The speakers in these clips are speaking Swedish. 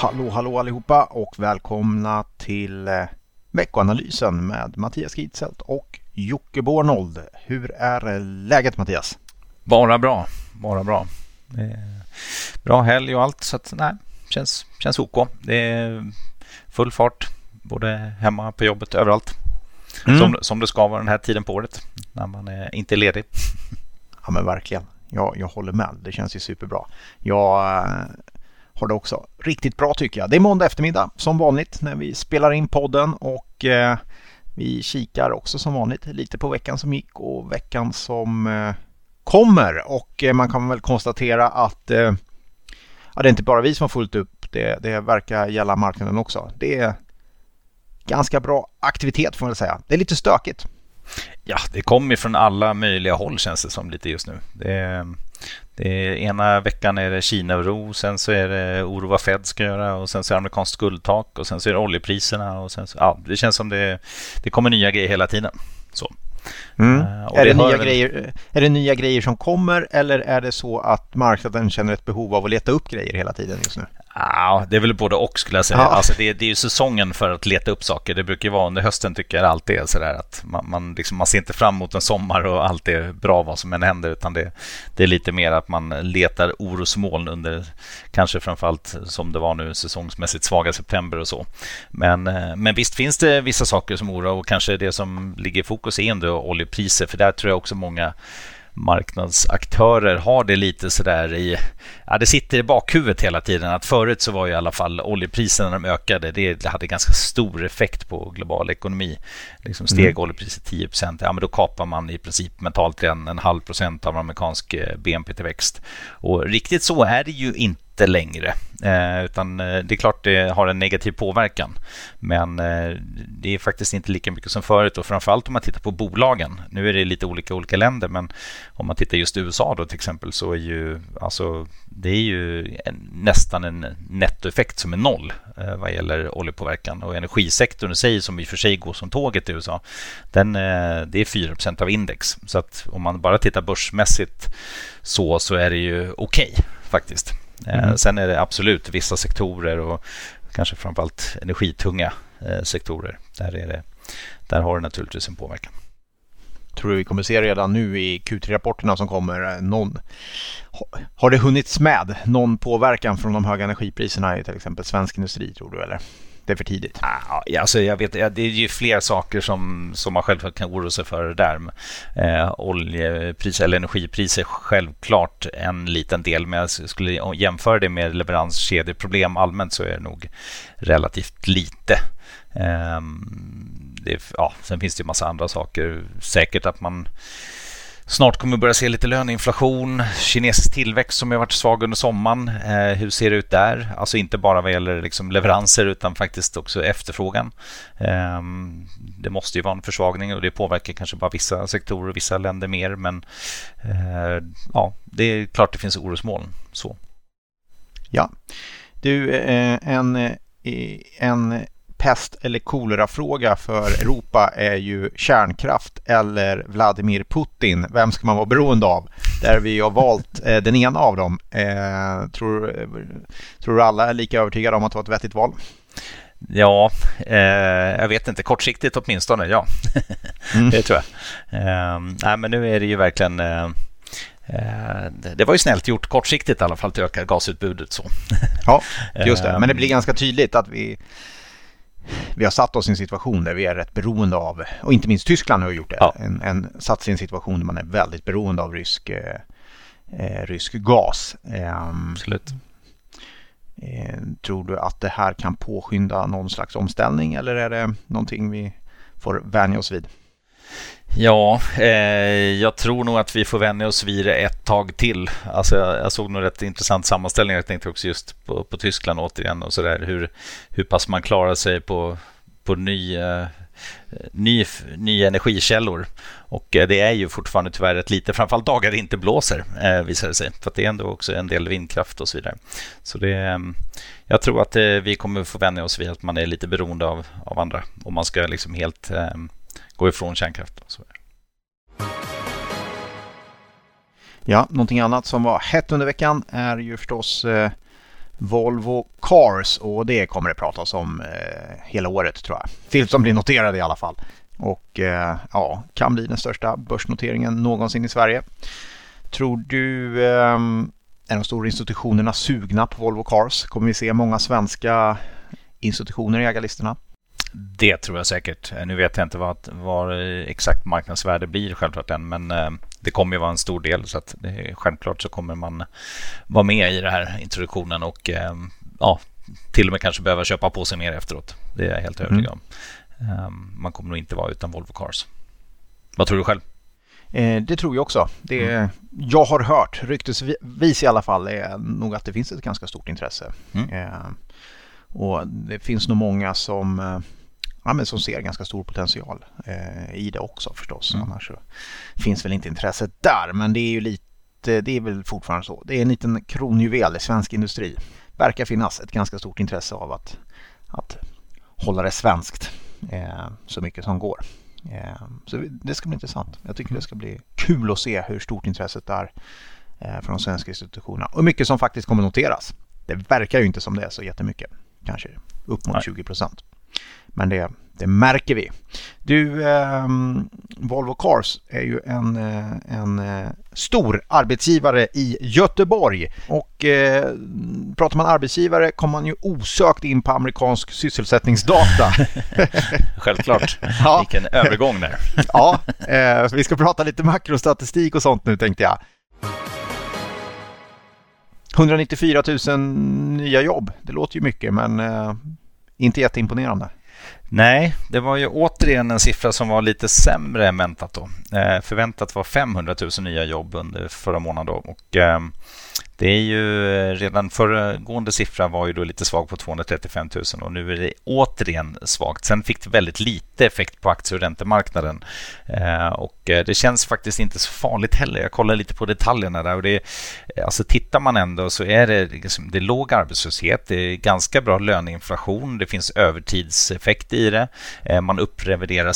Hallå, hallå allihopa och välkomna till eh, veckoanalysen med Mattias Gitzelt och Jocke Bornold. Hur är läget Mattias? Bara bra, bara bra. Bra helg och allt så att nej, känns, känns OK. Det är full fart både hemma, på jobbet, överallt. Mm. Som, som det ska vara den här tiden på året när man är inte är ledig. Ja men verkligen. Jag, jag håller med. Det känns ju superbra. Jag äh, har det också riktigt bra tycker jag. Det är måndag eftermiddag som vanligt när vi spelar in podden och eh, vi kikar också som vanligt lite på veckan som gick och veckan som eh, kommer. Och eh, man kan väl konstatera att eh, ja, det är inte bara vi som har fullt upp. Det, det verkar gälla marknaden också. Det är ganska bra aktivitet får man säga. Det är lite stökigt. Ja, det kommer från alla möjliga håll känns det som lite just nu. Det är, det är, ena veckan är det Kina-oro, sen så är det oro vad Fed ska göra och sen så är det amerikanskt skuldtak och sen så är det oljepriserna och sen så, ja, det känns som det, det kommer nya grejer hela tiden. Så. Mm. Uh, är, det, det nya grejer, är det nya grejer som kommer eller är det så att marknaden känner ett behov av att leta upp grejer hela tiden just nu? Ja, det är väl både och skulle jag säga. Ja. Alltså det, det, är ju säsongen för att leta upp saker. Det brukar ju vara under hösten tycker jag alltid är sådär att man, man, liksom, man ser inte fram emot en sommar och allt är bra vad som än händer utan det, det är lite mer att man letar orosmoln under kanske framförallt som det var nu säsongsmässigt svaga september och så. Men, eh, men visst finns det vissa saker som oroar och kanske det som ligger i fokus är ändå oljepriser för där tror jag också många marknadsaktörer har det lite sådär i... Ja, det sitter i bakhuvudet hela tiden att förut så var ju i alla fall oljepriserna när de ökade, det hade ganska stor effekt på global ekonomi. Liksom steg mm. oljepriset 10 ja men då kapar man i princip mentalt redan en halv procent av amerikansk eh, BNP-tillväxt. Och riktigt så är det ju inte inte längre. Eh, utan eh, det är klart det har en negativ påverkan. Men eh, det är faktiskt inte lika mycket som förut och framförallt om man tittar på bolagen. Nu är det lite olika olika länder men om man tittar just USA då till exempel så är ju alltså det är ju en, nästan en nettoeffekt som är noll eh, vad gäller oljepåverkan och energisektorn i sig som i och för sig går som tåget i USA den, eh, det är 4% av index så att om man bara tittar börsmässigt så, så är det ju okej okay, faktiskt. Eh, mm. Sen är det absolut vissa sektorer och kanske framförallt energitunga eh, sektorer. Där, är det, där har det naturligtvis en påverkan. Tror du vi kommer se redan nu i Q3-rapporterna som kommer eh, någon har det hunnits med någon påverkan från de höga energipriserna i till exempel svensk industri tror du eller? Det är för tidigt? Ah, ja, alltså jag vet, det är ju fler saker som, som man självklart kan oroa sig för där. Eh, oljepriser eller energipriser självklart en liten del, men jag skulle jämföra det med leveranskedjeproblem allmänt så är det nog relativt lite. Eh, det, ja, sen finns det ju massa andra saker. Säkert att man Snart kommer vi börja se lite löneinflation, kinesisk tillväxt som har varit svag under sommaren. Eh, hur ser det ut där? Alltså inte bara vad gäller liksom leveranser utan faktiskt också efterfrågan. Eh, det måste ju vara en försvagning och det påverkar kanske bara vissa sektorer och vissa länder mer. Men eh, ja, det är klart det finns orosmoln. Så. Ja, du, eh, en, eh, en pest eller kolera-fråga för Europa är ju kärnkraft eller Vladimir Putin. Vem ska man vara beroende av? Där vi har valt eh, den ena av dem. Eh, tror, tror du alla är lika övertygade om att det var ett vettigt val? Ja, eh, jag vet inte. Kortsiktigt åtminstone, ja. Mm. det tror jag. Eh, nej, men nu är det ju verkligen eh, eh det var ju snällt gjort kortsiktigt i alla fall att öka gasutbudet. Så. Ja, just det. Men det blir ganska tydligt att vi vi har satt oss i en situation där vi är rätt beroende av, och inte minst Tyskland har gjort det, ja. en, en, satt sig i en situation där man är väldigt beroende av rysk, eh, eh rysk gas. Eh, Absolut. Eh, tror du att det här kan påskynda någon slags omställning eller är det någonting vi får vänja oss vid? Ja, eh, jag tror nog att vi får vänja oss vid det ett tag till. Alltså jag, jag såg nog rätt intressant sammanställning. Jag tänkte också just på, på Tyskland återigen och så där hur, hur pass man klarar sig på, på ny, eh, ny, nya energikällor. Och eh, det är ju fortfarande tyvärr rätt lite, framförallt dagar det inte blåser eh, visar det sig. För det är ändå också en del vindkraft och så vidare. Så det, eh, jag tror att eh, vi kommer få vänja oss vid att man är lite beroende av, av andra. Om man ska liksom helt eh, gå ifrån kärnkraft. Så. Ja, någonting annat som var hett under veckan är ju förstås eh, Volvo Cars och det kommer det pratas om eh, hela året tror jag. Film som blir noterade i alla fall. Och eh, ja, kan bli den största börsnoteringen någonsin i Sverige. Tror du eh, är de stora institutionerna sugna på Volvo Cars? Kommer vi se många svenska institutioner i ägarlistorna? Det tror jag säkert. Nu vet jag inte vad, vad exakt marknadsvärde blir självklart än, men eh, det kommer ju vara en stor del så att det, självklart så kommer man vara med i den här introduktionen och eh, ja, till och med kanske behöva köpa på sig mer efteråt. Det är jag helt övertygad om. Mm. Man kommer nog inte vara utan Volvo Cars. Vad tror du själv? Eh, det tror jag också. Det, mm. Jag har hört, ryktesvis i alla fall, är nog att det finns ett ganska stort intresse. Mm. Och det finns nog många som, eh, ja, men som ser ganska stor potential eh, i det också förstås. Mm. Annars finns väl inte intresset där. Men det är ju lite, det är väl fortfarande så. Det är en liten kronjuvel i svensk industri. Verkar finnas ett ganska stort intresse av att, att hålla det svenskt eh, så mycket som går. Eh, så det ska bli intressant. Jag tycker det ska bli kul att se hur stort intresset är eh, från de svenska institutionerna och mycket som faktiskt kommer noteras. Det verkar ju inte som det är så jättemycket kanske upp mot Nej. 20 procent. Men det, det märker vi. Du, eh, Volvo Cars är ju en, eh, en eh, stor arbetsgivare i Göteborg. Och eh, pratar man arbetsgivare kommer man ju osökt in på amerikansk sysselsättningsdata. Självklart. ja. Vilken övergång där. ja, eh, vi ska prata lite makrostatistik och sånt nu tänkte jag. 194 000 nya jobb. Det låter ju mycket men eh, inte jätteimponerande. Nej, det var ju återigen en siffra som var lite sämre än väntat. Då. Eh, förväntat var 500 000 nya jobb under förra månaden. Då. Och, eh, det är ju eh, redan föregående siffra var ju då lite svag på 235 000 och nu är det återigen svagt. Sen fick det väldigt lite effekt på aktie och räntemarknaden eh, och eh, det känns faktiskt inte så farligt heller. Jag kollar lite på detaljerna där och det alltså tittar man ändå så är det, liksom, det är låg arbetslöshet, det är ganska bra löneinflation, det finns övertidseffekt i det, man uppreviderar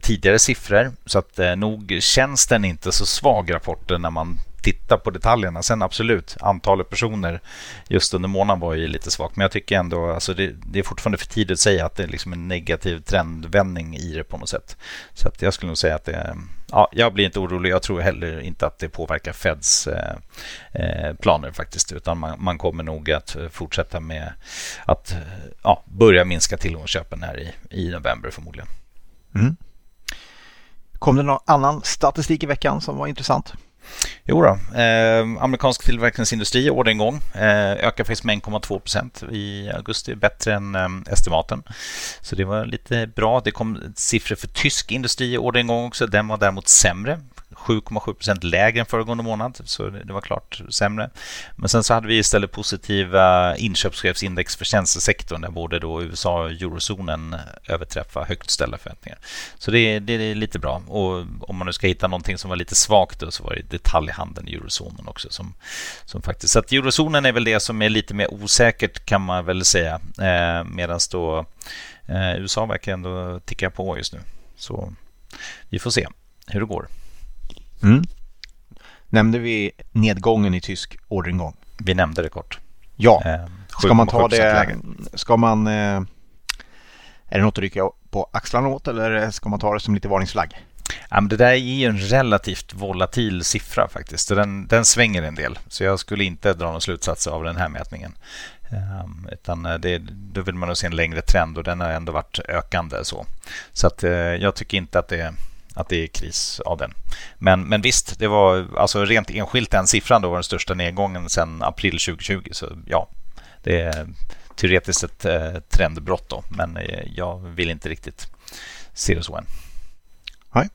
tidigare siffror så att nog känns den inte så svag rapporten när man titta på detaljerna. Sen absolut, antalet personer just under månaden var ju lite svagt. Men jag tycker ändå, alltså det, det är fortfarande för tidigt att säga att det är liksom en negativ trendvändning i det på något sätt. Så att jag skulle nog säga att det, ja, jag blir inte orolig. Jag tror heller inte att det påverkar Feds eh, eh planer faktiskt. Utan man, man, kommer nog att fortsätta med att ja, börja minska tillgångsköpen här i, i november förmodligen. Mm. Kom det någon annan statistik i veckan som var intressant? Jo då, eh, amerikansk tillverkningsindustri orderingång eh, ökar faktiskt med 1,2 procent i augusti, bättre än eh, estimaten. Så det var lite bra. Det kom siffror för tysk industri orderingång också. Den var däremot sämre, 7,7 procent lägre än föregående månad, så det var klart sämre. Men sen så hade vi istället positiva inköpschefsindex för tjänstesektorn där både då USA och eurozonen överträffar högt ställda förväntningar. Så det, det, är lite bra. Och om man nu ska hitta någonting som var lite svagt då, så var det detaljhandeln i eurozonen också. Som, som faktiskt, så att eurozonen är väl det som är lite mer osäkert kan man väl säga. Eh, Medan då eh, USA verkar ändå ticka på just nu. Så vi får se hur det går. Mm. Nämnde vi nedgången i tysk orderingång? Vi nämnde det kort. Ja, eh, ska man ta det, ska man, eh, är det något att rycka på axlarna åt eller ska man ta det som lite varningsflagg? Ja, men det där är ju en relativt volatil siffra faktiskt. Den, den svänger en del. Så jag skulle inte dra någon slutsats av den här mätningen. Um, utan eh, det, då vill man nog se en längre trend och den har ändå varit ökande. Så, så att, uh, jag tycker inte att det att det är kris av den. Men, men visst, det var alltså rent enskilt den siffran då var den största nedgången sedan april 2020. Så ja, det är teoretiskt ett eh, trendbrott då, men eh, jag vill inte riktigt se det så än. Nej.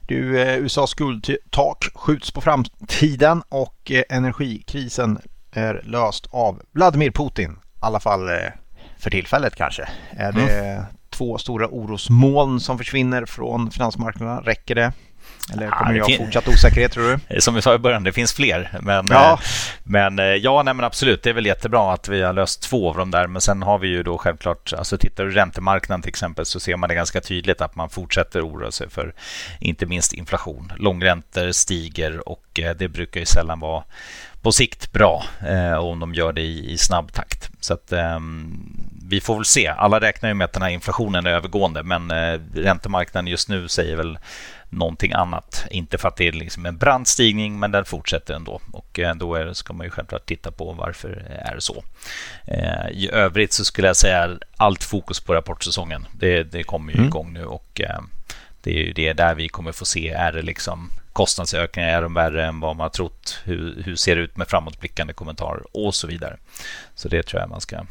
Du, eh, USAs skuldtak skjuts på framtiden och eh, energikrisen är löst av Vladimir Putin. I alla fall för tillfället kanske. Det mm två stora orosmoln som försvinner från finansmarknaderna? Räcker det? Eller kommer ja, det ha fortsatt osäkerhet tror du? Som vi sa i början, det finns fler. Men ja, eh, men, eh, ja nej, men absolut, det är väl jättebra att vi har löst två av dem där. Men sen har vi ju då självklart, alltså tittar du räntemarknaden till exempel så ser man det ganska tydligt att man fortsätter oroa sig för inte minst inflation. Långräntor stiger och eh, det brukar ju sällan vara på sikt bra eh, om de gör det i, i snabb takt. Så att, eh, vi får väl se. Alla räknar ju med att den här inflationen är övergående men eh, räntemarknaden just nu säger väl någonting annat. Inte för att det är liksom en brant stigning, men den fortsätter ändå. Och eh, då är, ska man ju självklart titta på varför är det så. Eh, I övrigt så skulle jag säga allt fokus på rapportsäsongen. Det, det kommer ju mm. igång nu och eh, det är ju det där vi kommer få se. Är det liksom kostnadsökningar? Är de värre än vad man har trott? Hur, hur ser det ut med framåtblickande kommentarer? Och så vidare. Så det tror jag man ska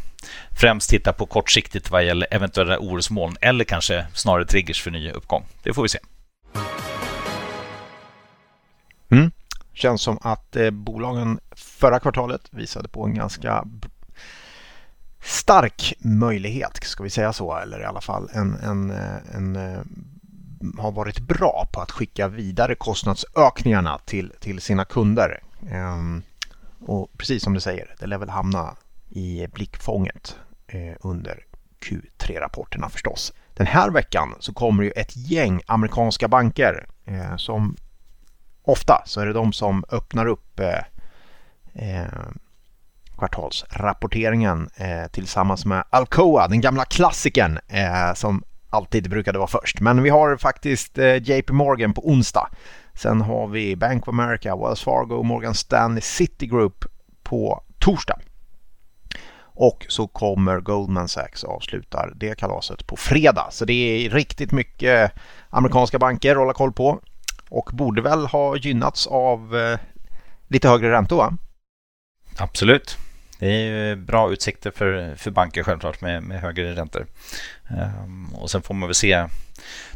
främst titta på kortsiktigt vad gäller eventuella orosmoln eller kanske snarare triggers för ny uppgång. Det får vi se. Mm. Känns som att eh, bolagen förra kvartalet visade på en ganska stark möjlighet, ska vi säga så, eller i alla fall en, en, eh, en, eh, har varit bra på att skicka vidare kostnadsökningarna till, till sina kunder. Ehm, och precis som du säger, det lär väl hamna i blickfånget eh, under Q3-rapporterna förstås. Den här veckan så kommer ju ett gäng amerikanska banker eh, som ofta så är det de som öppnar upp eh, eh, kvartalsrapporteringen eh, tillsammans med Alcoa, den gamla klassikern eh, som alltid brukade vara först. Men vi har faktiskt eh, JP Morgan på onsdag. Sen har vi Bank of America, Wells Fargo, Morgan Stanley, Citigroup på torsdag. Och så kommer Goldman Sachs och avslutar det kalaset på fredag. Så det är riktigt mycket amerikanska banker att hålla koll på och borde väl ha gynnats av eh, lite högre räntor va? Absolut. Det är bra utsikter för, för banker självklart med, med högre räntor. Um, och sen får man väl se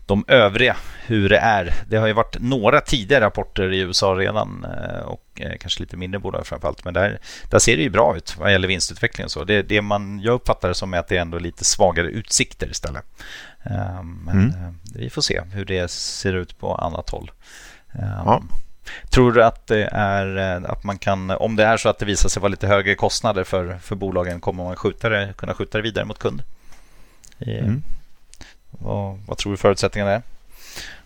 de övriga, hur det är. Det har ju varit några tidigare rapporter i USA redan eh, och eh, kanske lite mindre bolag framförallt. Men där, där ser det ju bra ut vad gäller vinstutveckling och så. Det, det man, jag uppfattar det som är att det är ändå lite svagare utsikter istället. Ehm, men mm. Eh, vi får se hur det ser ut på annat håll. Ehm, ja. Tror du att det är att man kan, om det är så att det visar sig vara lite högre kostnader för, för bolagen, kommer man skjuta det, kunna skjuta det vidare mot kund? Mm. Vad, vad tror du förutsättningarna är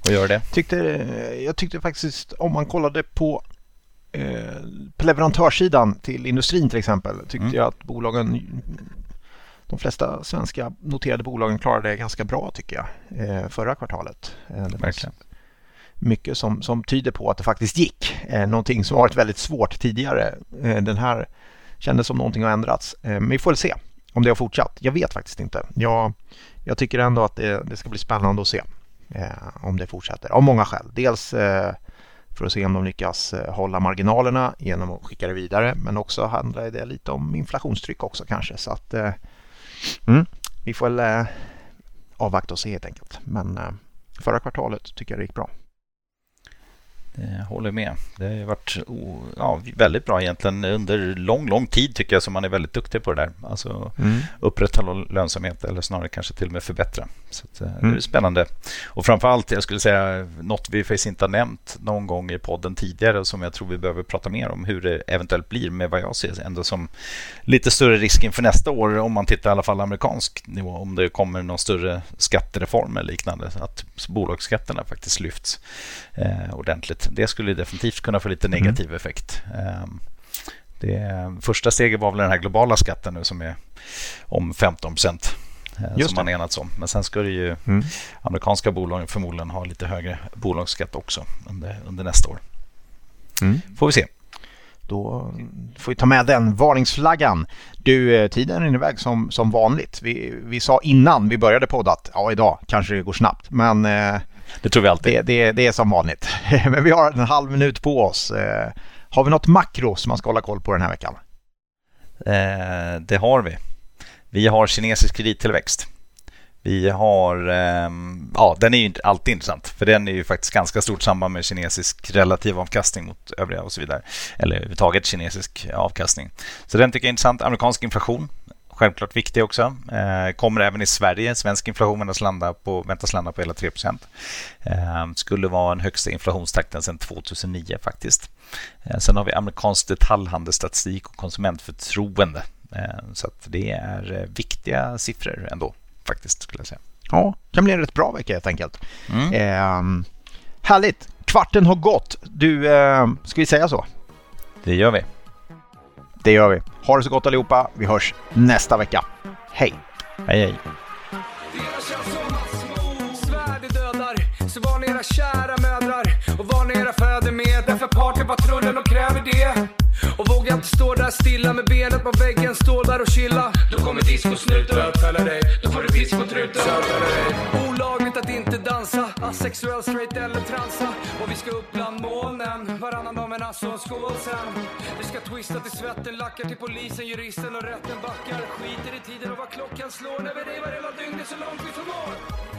att göra det? Tyckte, jag tyckte faktiskt om man kollade på eh, på leverantörssidan till industrin till exempel tyckte mm. jag att bolagen de flesta svenska noterade bolagen klarade det ganska bra tycker jag eh, förra kvartalet. Eh, Verkligen. Mycket som, som tyder på att det faktiskt gick. Eh, någonting som varit väldigt svårt tidigare. Eh, den här kändes som någonting har ändrats. Eh, men vi får väl se om det har fortsatt. Jag vet faktiskt inte. Jag, jag tycker ändå att det, det ska bli spännande att se eh, om det fortsätter. Av många skäl. Dels eh, för att se om de lyckas eh, hålla marginalerna genom att skicka det vidare. Men också handlar det lite om inflationstryck också kanske. Så att mm, vi får väl avvakta och se helt enkelt. Men förra kvartalet tycker jag det gick bra. Jag håller med. Det har varit ja, väldigt bra egentligen under lång, lång tid tycker jag som man är väldigt duktig på det där. Alltså mm. upprätthålla lönsamhet eller snarare kanske till och med förbättra. Så att, mm. det är spännande. Och framförallt, jag skulle säga något vi faktiskt inte har nämnt någon gång i podden tidigare som jag tror vi behöver prata mer om hur det eventuellt blir med vad jag ser ändå som lite större risk inför nästa år om man tittar i alla fall amerikansk nivå. Om det kommer någon större skattereform eller liknande. Att bolagsskatterna faktiskt lyfts eh, ordentligt. Det skulle definitivt kunna få lite mm. negativ mm. effekt. Eh, det första steget var väl den här globala skatten nu som är om 15 procent. Eh, som man enats om. Men sen ska det ju mm. amerikanska bolagen förmodligen ha lite högre bolagsskatt också under, under nästa år. Mm. Får vi se. Då får vi ta med den varningsflaggan. Du, eh, tiden rinner iväg som, som vanligt. Vi, vi sa innan vi började podda att ja, idag kanske det går snabbt. Men eh, det tror vi alltid. Det, det, det, är som vanligt. Men vi har en halv minut på oss. Eh, har vi något makro som man ska hålla koll på den här veckan? Eh, det har vi. Vi har kinesisk kredittillväxt. Vi har, eh, ja den är ju alltid intressant för den är ju faktiskt ganska stort samband med kinesisk relativ avkastning mot övriga och så vidare. Eller överhuvudtaget kinesisk avkastning. Så den tycker jag är intressant. Amerikansk inflation självklart viktig också. Eh, kommer även i Sverige. Svensk inflation väntas landa på, väntas landa på hela 3 eh, Skulle vara den högsta inflationstakten sedan 2009 faktiskt. Eh, sen har vi amerikansk detaljhandelsstatistik och konsumentförtroende. Eh, så det är viktiga siffror ändå faktiskt skulle jag säga. Ja, kan bli en rätt bra vecka helt enkelt. Mm. Eh, härligt! Kvarten har gått. Du, eh, ska vi säga så? Det gör vi. Det gör vi. Ha det så gott allihopa. Vi hörs nästa vecka. Hej! Hej hej! Så var ni era kära mödrar och var ni era fäder med Därför partypatrullen och kräver det Och vågar inte stå där stilla med benet på väggen Stå där och chilla Då kommer discosnuten Bötfälla dig Då får du piss på truten dansa Asexuell, straight eller transa. Och vi ska upp bland molnen Varannan dag men alltså en skål sen. Vi ska twista till svetten Lackar till polisen, juristen och rätten backar. Skiter i tiden och vad klockan slår När vi revar hela dygnet så långt vi förmår.